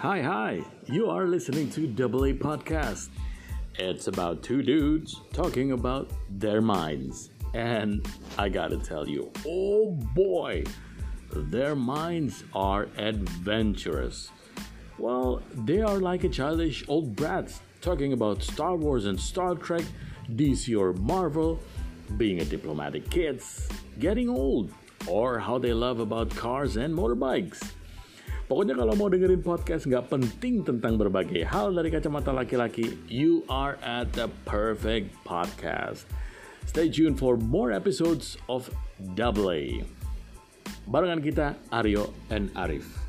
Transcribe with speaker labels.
Speaker 1: Hi, hi. You are listening to Double A Podcast. It's about two dudes talking about their minds. And I gotta tell you, oh boy, their minds are adventurous. Well, they are like a childish old brats talking about Star Wars and Star Trek, DC or Marvel, being a diplomatic kids, getting old, or how they love about cars and motorbikes. Pokoknya kalau mau dengerin podcast nggak penting tentang berbagai hal dari kacamata laki-laki, you are at the perfect podcast. Stay tuned for more episodes of Double A. Barengan kita, Aryo and Arif.